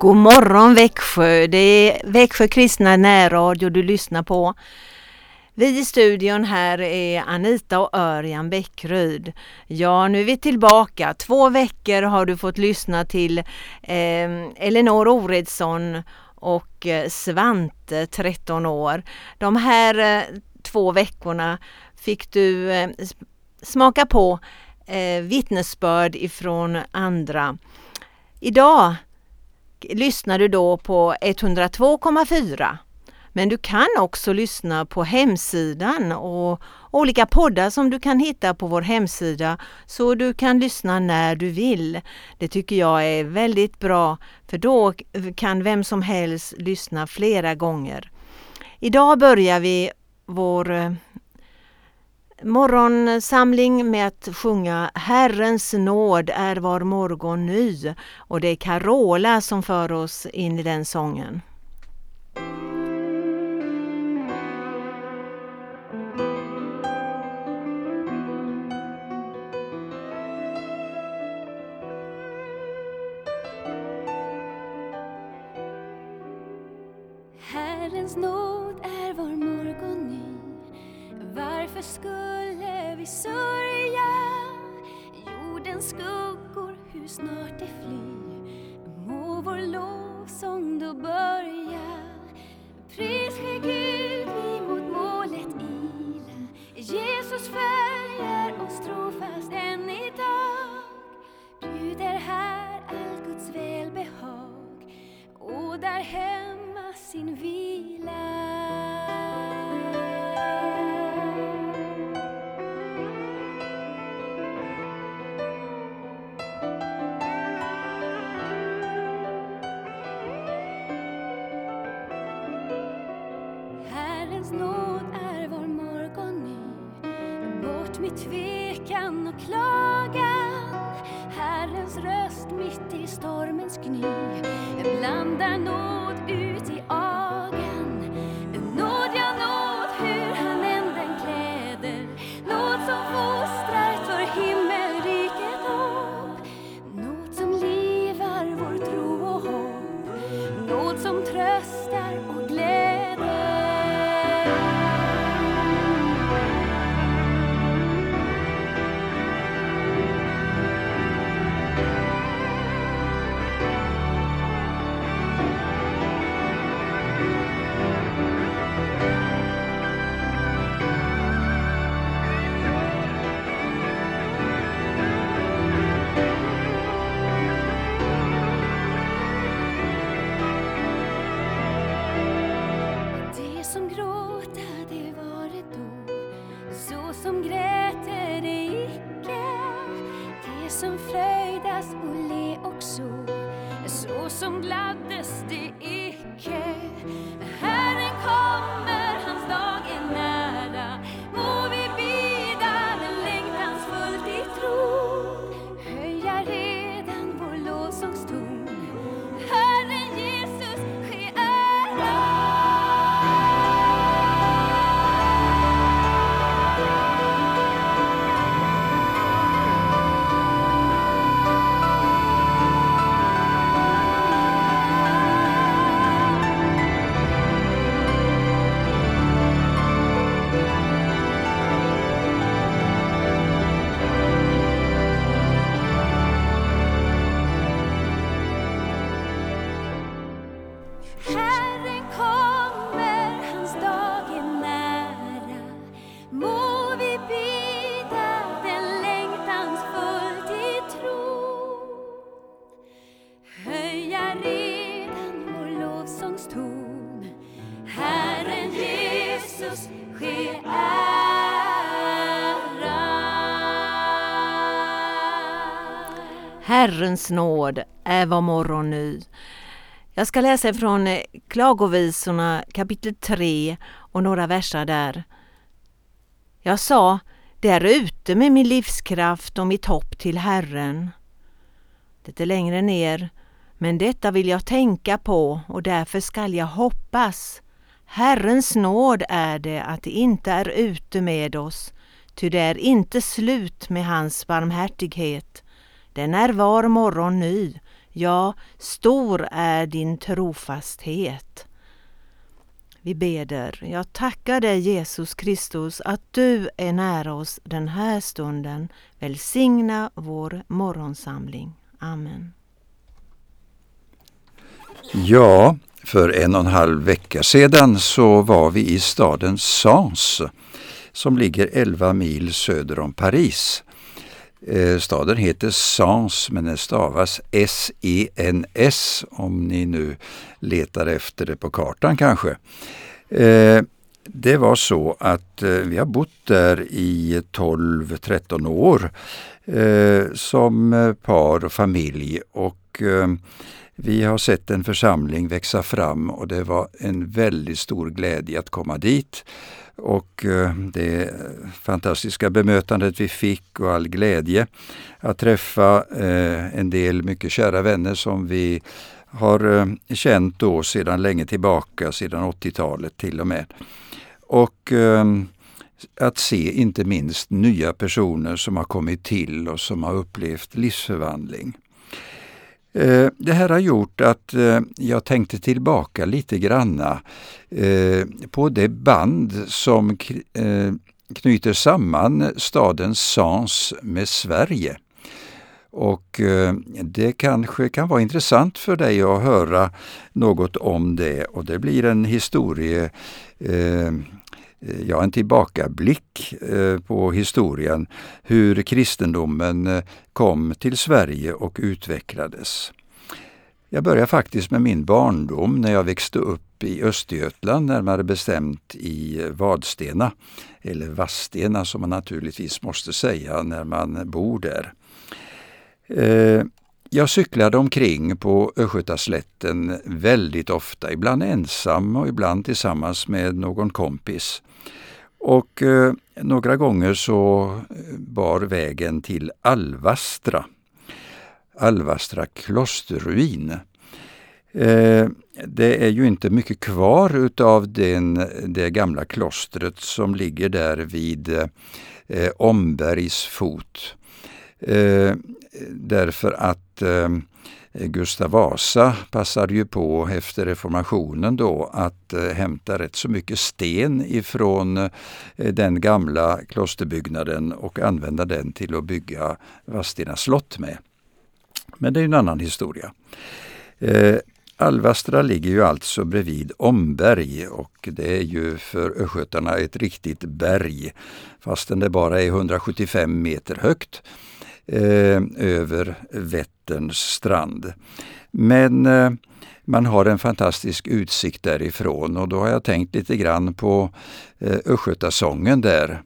God morgon Växjö! Det är Växjö kristna närradio du lyssnar på. Vi i studion här är Anita och Örjan Bäckryd. Ja, nu är vi tillbaka. Två veckor har du fått lyssna till ehm, eh, Elinor Oredsson och Svante, 13 år. De här eh, två veckorna fick du eh, smaka på eh, vittnesbörd ifrån andra. Idag lyssnar du då på 102,4 men du kan också lyssna på hemsidan och olika poddar som du kan hitta på vår hemsida så du kan lyssna när du vill. Det tycker jag är väldigt bra för då kan vem som helst lyssna flera gånger. Idag börjar vi vår eh, morgonsamling med att sjunga Herrens nåd är var morgon ny och det är Carola som för oss in i den sången. Herrens nåd är var morgon ny Varför skulle vi sörja. Jordens skuggor, hur snart det fly, Må vår lovsång då börja. Pris ske Gud, vi mot målet ila. Jesus följer tvekan och klagan. Herrens röst mitt i stormens gny. Blandar nåd ut i agan Nåd, ja nåd, hur han än den kläder. Nåd som fostrar för himmelriket upp Nåd som livar vår tro och hopp. Nåd som tröstar och gläder. Herrens nåd är var morgon ny. Jag ska läsa från eh, Klagovisorna kapitel 3 och några verser där. Jag sa, där ute med min livskraft och mitt hopp till Herren. Lite längre ner. Men detta vill jag tänka på och därför skall jag hoppas. Herrens nåd är det att det inte är ute med oss, ty det är inte slut med hans barmhärtighet. Den är var morgon ny, Ja, stor är din trofasthet. Vi beder. Jag tackar dig Jesus Kristus att du är nära oss den här stunden. Välsigna vår morgonsamling. Amen. Ja, för en och en halv vecka sedan så var vi i staden Sens som ligger 11 mil söder om Paris. Eh, staden heter Sens men den stavas S-E-N-S om ni nu letar efter det på kartan kanske. Eh, det var så att eh, vi har bott där i 12-13 år som par och familj och vi har sett en församling växa fram och det var en väldigt stor glädje att komma dit. Och eh, det fantastiska bemötandet vi fick och all glädje att träffa eh, en del mycket kära vänner som vi har eh, känt då sedan länge tillbaka, sedan 80-talet till och med. Och att se inte minst nya personer som har kommit till och som har upplevt livsförvandling. Eh, det här har gjort att eh, jag tänkte tillbaka lite granna eh, på det band som knyter samman staden Sans med Sverige. Och det kanske kan vara intressant för dig att höra något om det och det blir en historie Eh, ja, en tillbakablick eh, på historien, hur kristendomen eh, kom till Sverige och utvecklades. Jag börjar faktiskt med min barndom när jag växte upp i Östergötland, närmare bestämt i Vadstena, eller Vadstena som man naturligtvis måste säga när man bor där. Jag cyklade omkring på Östgötaslätten väldigt ofta, ibland ensam och ibland tillsammans med någon kompis. Och eh, några gånger så eh, bar vägen till Alvastra, Alvastra klosterruin. Eh, det är ju inte mycket kvar utav den, det gamla klostret som ligger där vid eh, Ombergs fot. Eh, därför att eh, Eh, Gustav Vasa passade ju på efter reformationen då att eh, hämta rätt så mycket sten ifrån eh, den gamla klosterbyggnaden och använda den till att bygga Vadstena slott med. Men det är en annan historia. Alvastra ligger ju alltså bredvid Omberg och det är ju för östgötarna ett riktigt berg fastän det bara är 175 meter högt eh, över Vätterns strand. Men eh, man har en fantastisk utsikt därifrån och då har jag tänkt lite grann på eh, Östgötasången där.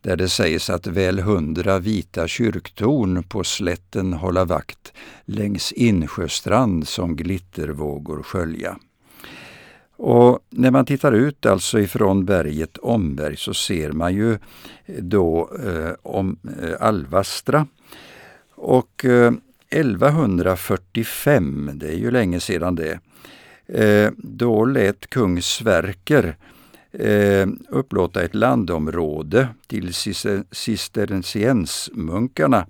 Där det sägs att väl hundra vita kyrktorn på slätten hålla vakt längs insjöstrand som glittervågor skölja. Och när man tittar ut alltså ifrån berget Omberg så ser man ju då eh, om, eh, Alvastra och eh, 1145, det är ju länge sedan det, eh, då lät kung Sverker eh, upplåta ett landområde till cisterciensmunkarna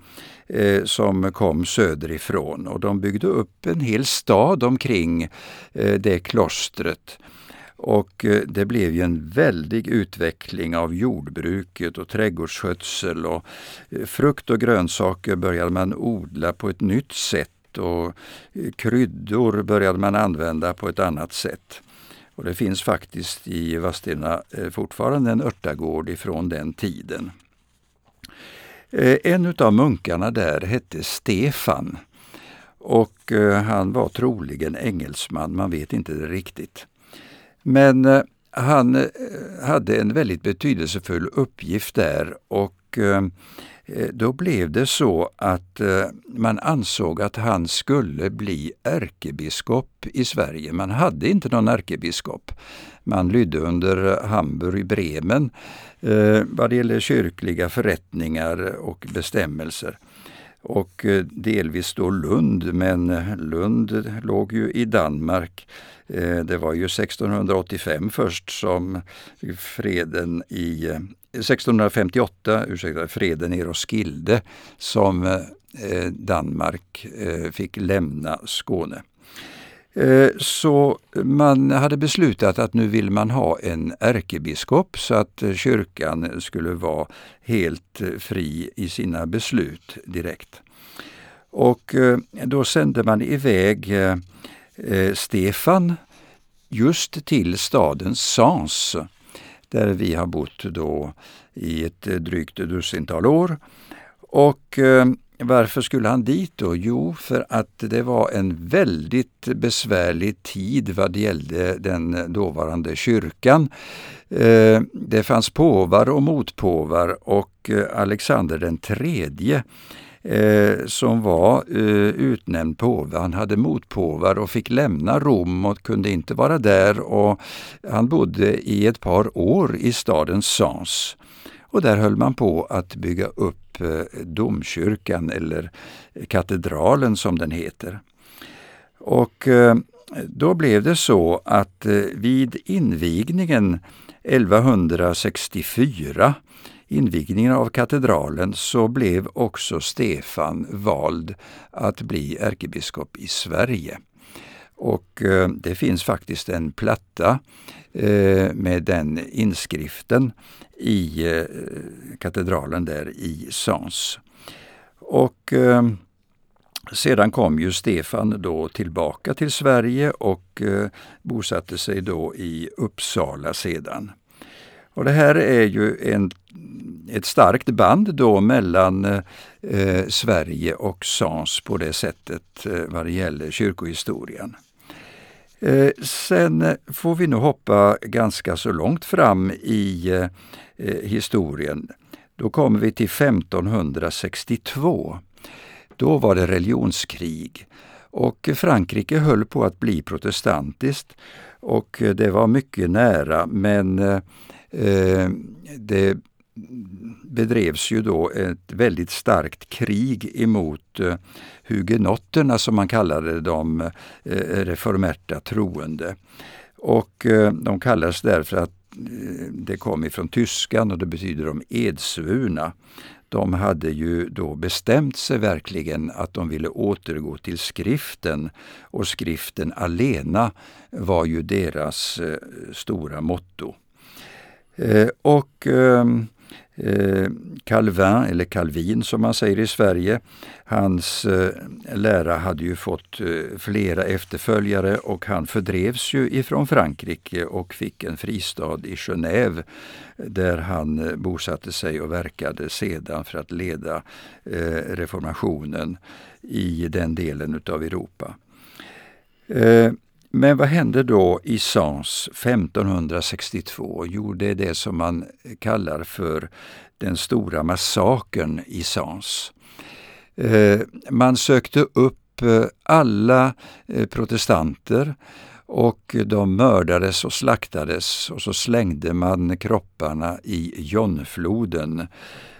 eh, som kom söderifrån och de byggde upp en hel stad omkring eh, det klostret. Och eh, det blev ju en väldig utveckling av jordbruket och trädgårdsskötsel och eh, frukt och grönsaker började man odla på ett nytt sätt och eh, kryddor började man använda på ett annat sätt. Och det finns faktiskt i Vadstena fortfarande en örtagård ifrån den tiden. En av munkarna där hette Stefan och han var troligen engelsman, man vet inte det riktigt. Men eh, han eh, hade en väldigt betydelsefull uppgift där och eh, då blev det så att man ansåg att han skulle bli ärkebiskop i Sverige. Man hade inte någon ärkebiskop. Man lydde under Hamburg, Bremen vad det gäller kyrkliga förrättningar och bestämmelser och eh, delvis då Lund, men eh, Lund låg ju i Danmark eh, det var ju 1685 först som freden i 1658, ursäkta, freden i Roskilde som Danmark fick lämna Skåne. Eh, så man hade beslutat att nu vill man ha en ärkebiskop så att eh, kyrkan skulle vara helt eh, fri i sina beslut direkt. Och då sände man iväg Stefan just till staden Sans där vi har bott då i ett drygt dussintal år. Och varför skulle han dit då? Jo, för att det var en väldigt besvärlig tid vad det gällde den dåvarande kyrkan. Eh, det fanns påvar och motpåvar och eh, Alexander den tredje eh, som var utnämnd påve. Han hade motpåvar och fick lämna Rom och kunde inte vara där. och Han bodde i ett par år i staden Sens. Och där höll man på att bygga upp eh, domkyrkan eller katedralen som den heter. Och eh, då blev det så att eh, vid invigningen 1164 invigningen av katedralen så blev också Stefan vald att bli ärkebiskop i Sverige. Och eh, det finns faktiskt en platta eh, med den inskriften i eh, katedralen där i Sens. Och eh, sedan kom ju Stefan då tillbaka till Sverige och eh, bosatte sig då i Uppsala sedan. Och det här är ju en, ett starkt band då mellan eh, Sverige och Sans på det sättet eh, vad det gäller kyrkohistorien. Eh, sen får vi nog hoppa ganska så långt fram i eh, eh, historien. Då kommer vi till 1562. Då var det religionskrig och Frankrike höll på att bli protestantiskt och det var mycket nära men det bedrevs ju då ett väldigt starkt krig emot eh, hugenotterna som man kallade de eh, reformerta troende. Och eh, de kallades därför att eh, det kom ifrån tyskan och det betyder de edsvurna. De hade ju då bestämt sig verkligen att de ville återgå till skriften och skriften alena var ju deras eh, stora motto. Eh, och eh, Eh, Calvin, eller Calvin som man säger i Sverige, hans eh, lära hade ju fått eh, flera efterföljare och han fördrevs ju ifrån Frankrike och fick en fristad i Genève där han bosatte sig och verkade sedan för att leda reformationen i den delen utav Europa. Men vad hände då i Sens 1562? Jo, det är det som man kallar för den stora massakern i Sens. Eh, man sökte upp eh, alla eh, protestanter och de mördades och slaktades och så slängde man kropparna i Jonfloden Eh,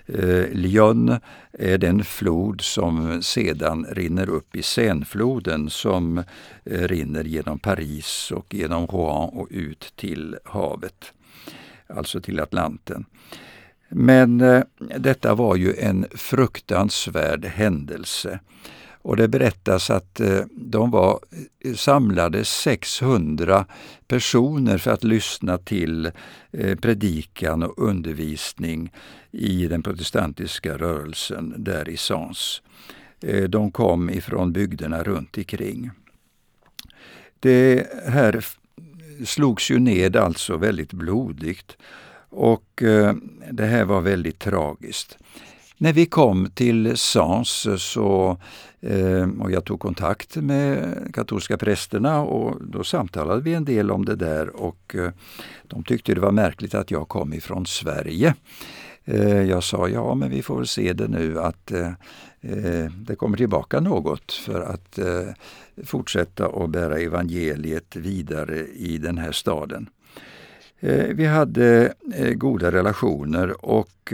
Eh, Lyon är den flod som sedan rinner upp i Seinefloden som eh, rinner genom Paris och genom Rouen och ut till havet, alltså till Atlanten. Men eh, detta var ju en fruktansvärd händelse. Och det berättas att eh, de var eh, samlade 600 personer för att lyssna till eh, predikan och undervisning i den protestantiska rörelsen där i Sens. De kom ifrån bygderna runt omkring. Det här slogs ju ned alltså väldigt blodigt och det här var väldigt tragiskt. När vi kom till Sens så, eh, och jag tog kontakt med katolska prästerna och då samtalade vi en del om det där och eh, de tyckte det var märkligt att jag kom ifrån Sverige. Eh, jag sa ja, men vi får väl se det nu att eh, eh, det kommer tillbaka något för att eh, fortsätta att bära evangeliet vidare i den här staden. Vi hade goda relationer och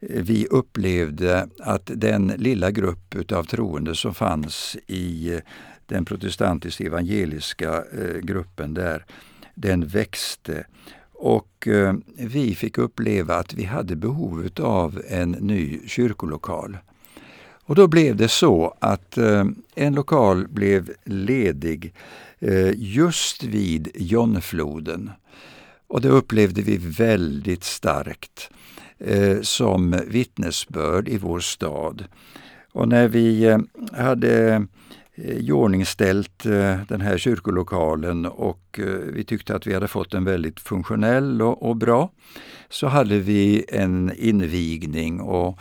vi upplevde att den lilla grupp utav troende som fanns i eh, den protestantiska evangeliska eh, gruppen där, den växte. Och eh, vi fick uppleva att vi hade behov av en ny kyrkolokal. Och då blev det så att en lokal blev ledig just vid Jonfloden. Och det upplevde vi väldigt starkt Eh, som vittnesbörd i vår stad. Och när vi eh, hade eh, iordningställt eh, den här kyrkolokalen och vi tyckte att vi hade fått den väldigt funktionell och, och bra, så hade vi en invigning och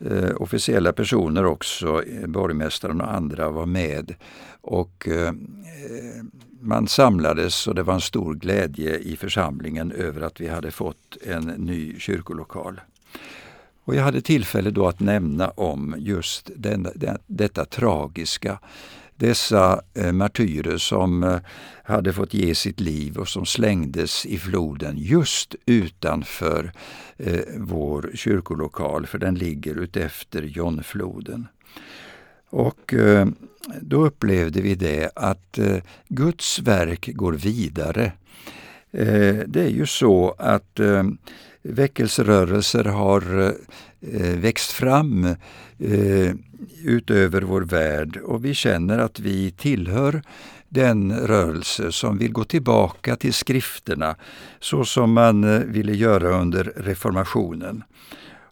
eh, officiella personer också, borgmästaren och andra var med. Och eh, man samlades och det var en stor glädje i församlingen över att vi hade fått en ny kyrkolokal. Och jag hade tillfälle då att nämna om just den, den, detta tragiska dessa eh, martyrer som eh, hade fått ge sitt liv och som slängdes i floden just utanför eh, vår kyrkolokal, för den ligger utefter Jonfloden. Och eh, då upplevde vi det att eh, Guds verk går vidare. Eh, det är ju så att eh, väckelserörelser har eh, växt fram eh, utöver vår värld och vi känner att vi tillhör den rörelse som vill gå tillbaka till skrifterna så som man ville göra under reformationen.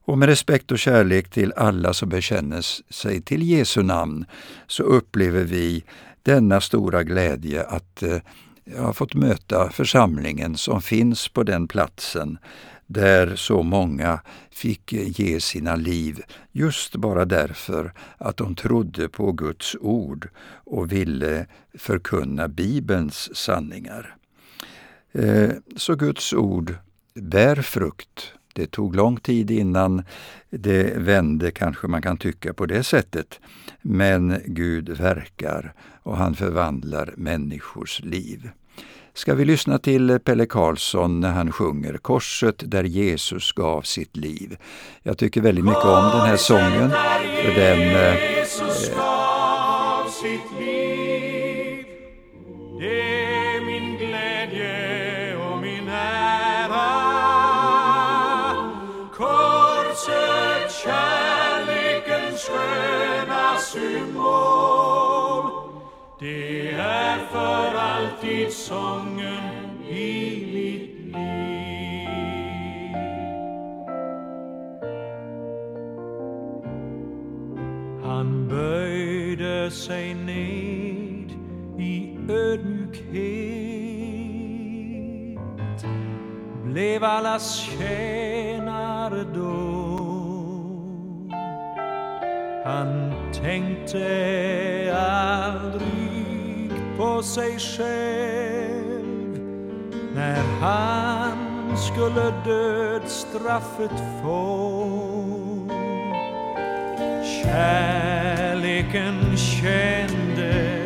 Och med respekt och kärlek till alla som bekänner sig till Jesu namn så upplever vi denna stora glädje att jag ha fått möta församlingen som finns på den platsen där så många fick eh, ge sina liv just bara därför att de trodde på Guds ord och ville förkunna Bibelns sanningar. Eh, så Guds ord bär frukt. Det tog lång tid innan det vände, kanske man kan tycka på det sättet. Men Gud verkar och han förvandlar människors liv ska vi lyssna till Pelle Karlsson när han sjunger Korset där Jesus gav sitt liv. Jag tycker väldigt mycket om den här sången. För den, eh, för alltid sången i mitt liv. Han böjde sig ned i ödmjukhet blev allas tjänare då. Han tänkte sig själv när han skulle dödsstraffet få. Kärleken kände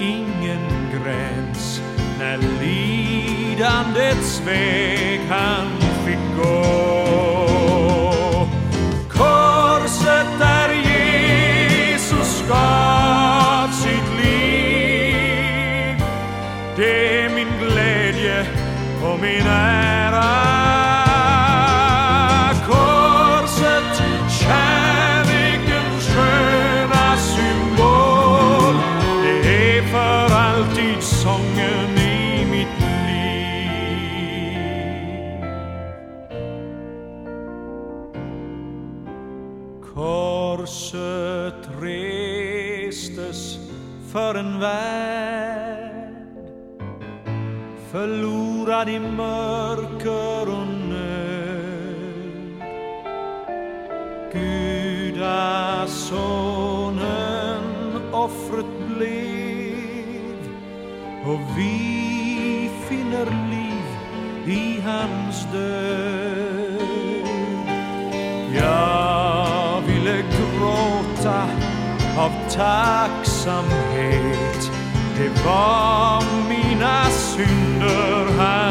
ingen gräns när lidandets väg han fick gå. Min ära. Korset, förlorad i mörker och nöd. Gudasonen offret blev och vi finner liv i hans död. Jag ville gråta av tacksamhet det var mina synder han.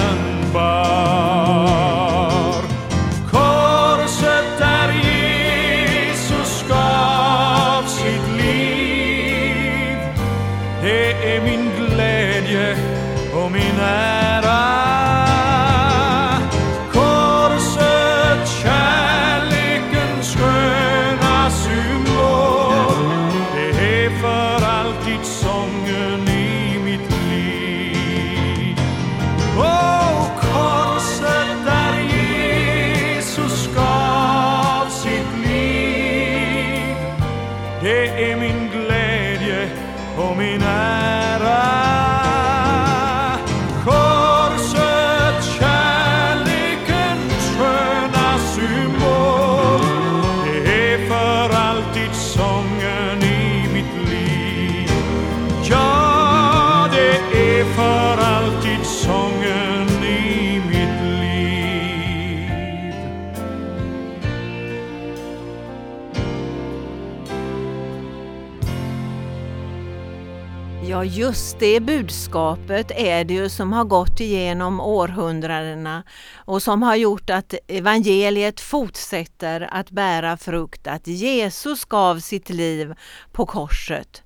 Just det budskapet är det ju som har gått igenom århundradena och som har gjort att evangeliet fortsätter att bära frukt, att Jesus gav sitt liv på korset.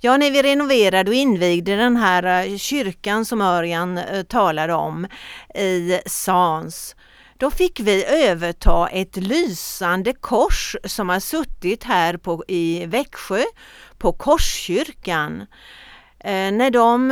Ja, när vi renoverade och invigde den här eh, kyrkan som Örjan eh, talade om i Sans, då fick vi överta ett lysande kors som har suttit här på, i Växjö på Korskyrkan. Eh, när de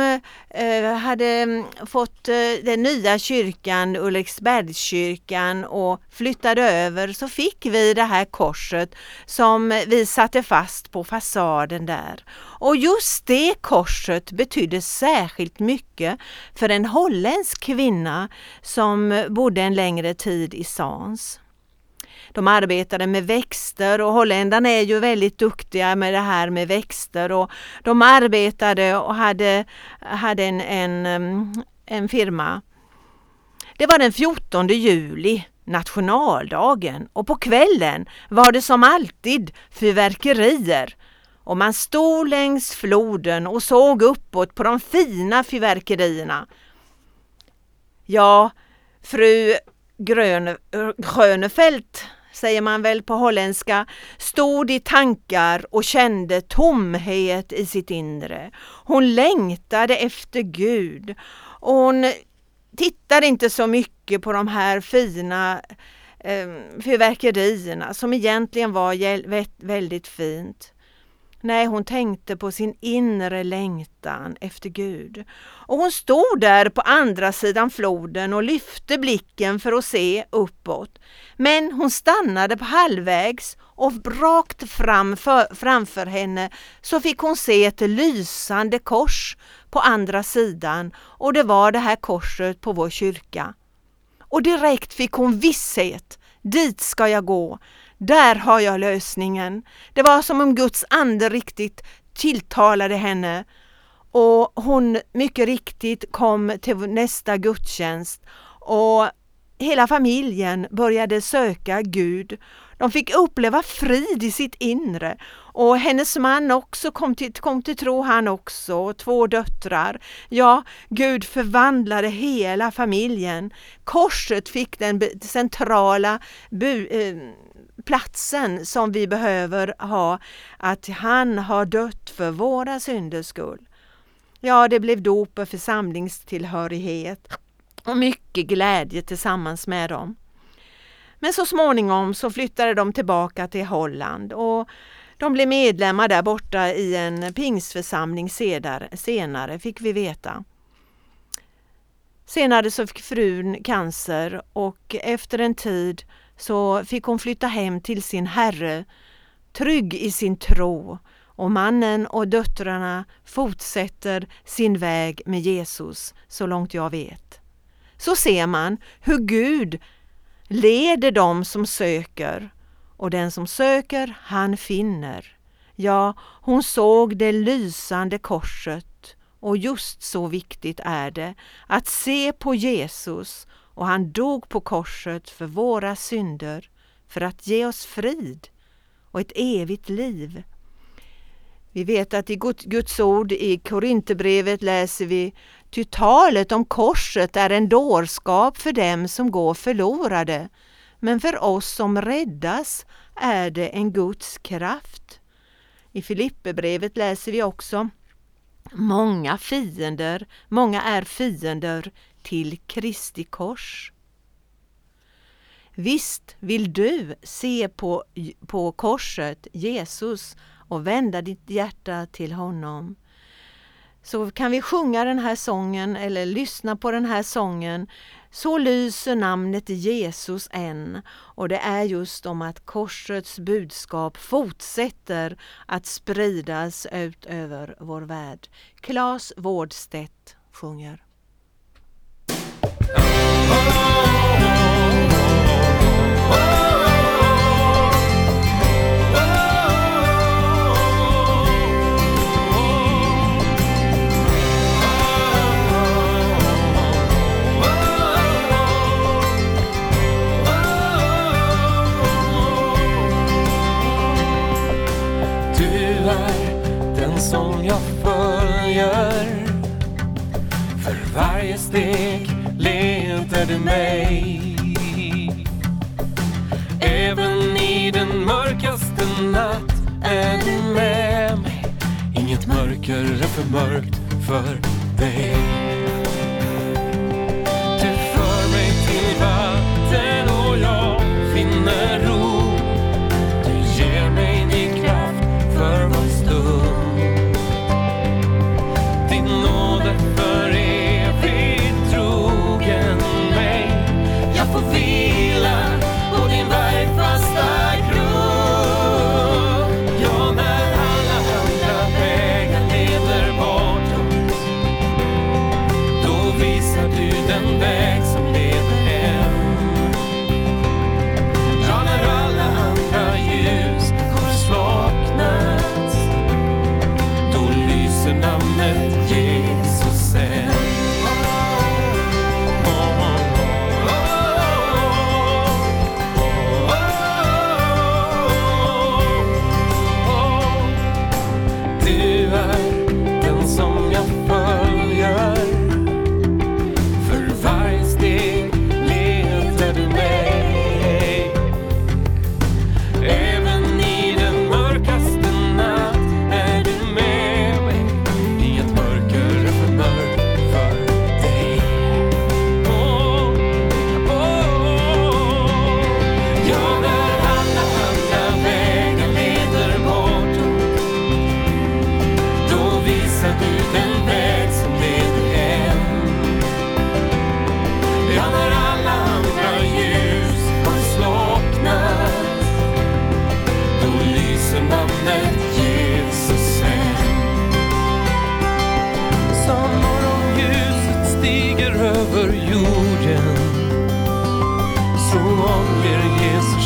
eh, hade mm, fått eh, den nya kyrkan, Ulriksbergskyrkan och flyttade över så fick vi det här korset som vi satte fast på fasaden där. Och just det korset betydde särskilt mycket för en holländsk kvinna som bodde en längre tid i Sans. De arbetade med växter och holländarna är ju väldigt duktiga med det här med växter och de arbetade och hade, hade en, en, en firma. Det var den 14 juli, nationaldagen, och på kvällen var det som alltid fyrverkerier. Och man stod längs floden och såg uppåt på de fina fyrverkerierna. Ja, fru Grön, Grönefelt säger man väl på holländska, stod i tankar och kände tomhet i sitt inre. Hon längtade efter Gud och hon tittade inte så mycket på de här fina eh, fyrverkerierna som egentligen var väldigt fint. Nej, hon tänkte på sin inre längtan efter Gud. Och hon stod där på andra sidan floden och lyfte blicken för att se uppåt. Men hon stannade på halvvägs och rakt fram för, framför henne så fick hon se ett lysande kors på andra sidan och det var det här korset på vår kyrka. Och direkt fick hon visshet, dit ska jag gå. Där har jag lösningen. Det var som om Guds ande riktigt tilltalade henne och hon mycket riktigt kom till nästa gudstjänst och hela familjen började söka Gud. De fick uppleva frid i sitt inre och hennes man också kom till, kom till tro han också, och två döttrar. Ja, Gud förvandlade hela familjen. Korset fick den centrala bu, eh, platsen som vi behöver ha, att han har dött för våra synders skull. Ja, det blev dop och församlingstillhörighet och mycket glädje tillsammans med dem. Men så småningom så flyttade de tillbaka till Holland och de blev medlemmar där borta i en pingsförsamling senare, fick vi veta. Senare så fick frun cancer och efter en tid så fick hon flytta hem till sin herre, trygg i sin tro och mannen och döttrarna fortsätter sin väg med Jesus så långt jag vet. Så ser man hur Gud leder dem som söker och den som söker han finner. Ja, hon såg det lysande korset och just så viktigt är det att se på Jesus och han dog på korset för våra synder för att ge oss frid och ett evigt liv. Vi vet att i Guds ord i Korinthierbrevet läser vi Ty talet om korset är en dårskap för dem som går förlorade, men för oss som räddas är det en Guds kraft. I Filipperbrevet läser vi också Många fiender, många är fiender till Kristi kors. Visst vill du se på, på korset, Jesus, och vända ditt hjärta till honom. så kan vi sjunga den här sången eller lyssna på den här sången Så lyser namnet Jesus än och det är just om att korsets budskap fortsätter att spridas ut över vår värld. Claes Wårdstedt sjunger som jag följer. För varje steg du mig. Även i den mörkaste natt är du med mig. Inget mörker är för mörkt för dig.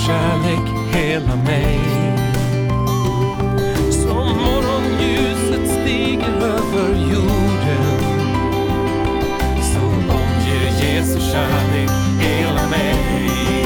Kärlek hela mig. Som morgonljuset stiger över jorden. Så omger Jesu kärlek hela mig.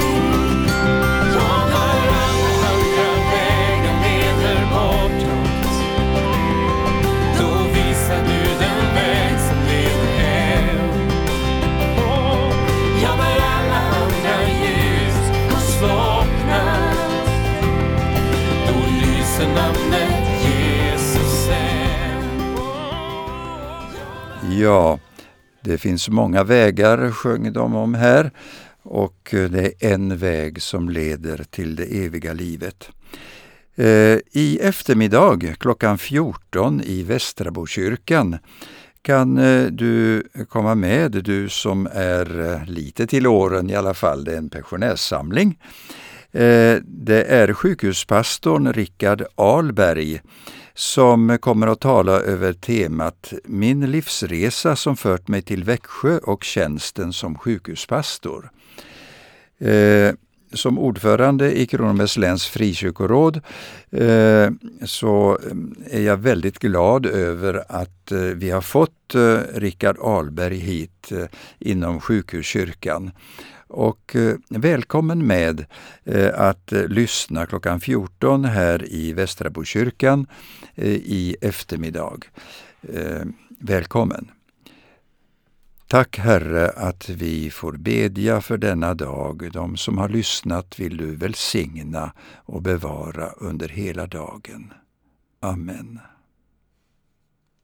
Ja, det finns många vägar sjöng de om här och eh, det är en väg som leder till det eviga livet. Eh, I eftermiddag klockan 14 i Västrabokyrkan kan eh, du komma med, du som är lite till åren i alla fall, det är en pensionärssamling. Det är sjukhuspastorn Rickard Alberg som kommer att tala över temat Min livsresa som fört mig till Växjö och tjänsten som sjukhuspastor. Eh, som ordförande i Kronobergs läns frikyrkoråd eh, så eh, är jag väldigt glad över att eh, vi har fått eh, Rickard Alberg hit eh, inom sjukhuskyrkan. Och eh, välkommen med eh, att eh, lyssna klockan 14 här i Västrabokyrkan eh, i eftermiddag. Eh, välkommen! Tack Herre att vi får bedja för denna dag. De som har lyssnat vill du välsigna och bevara under hela dagen. Amen.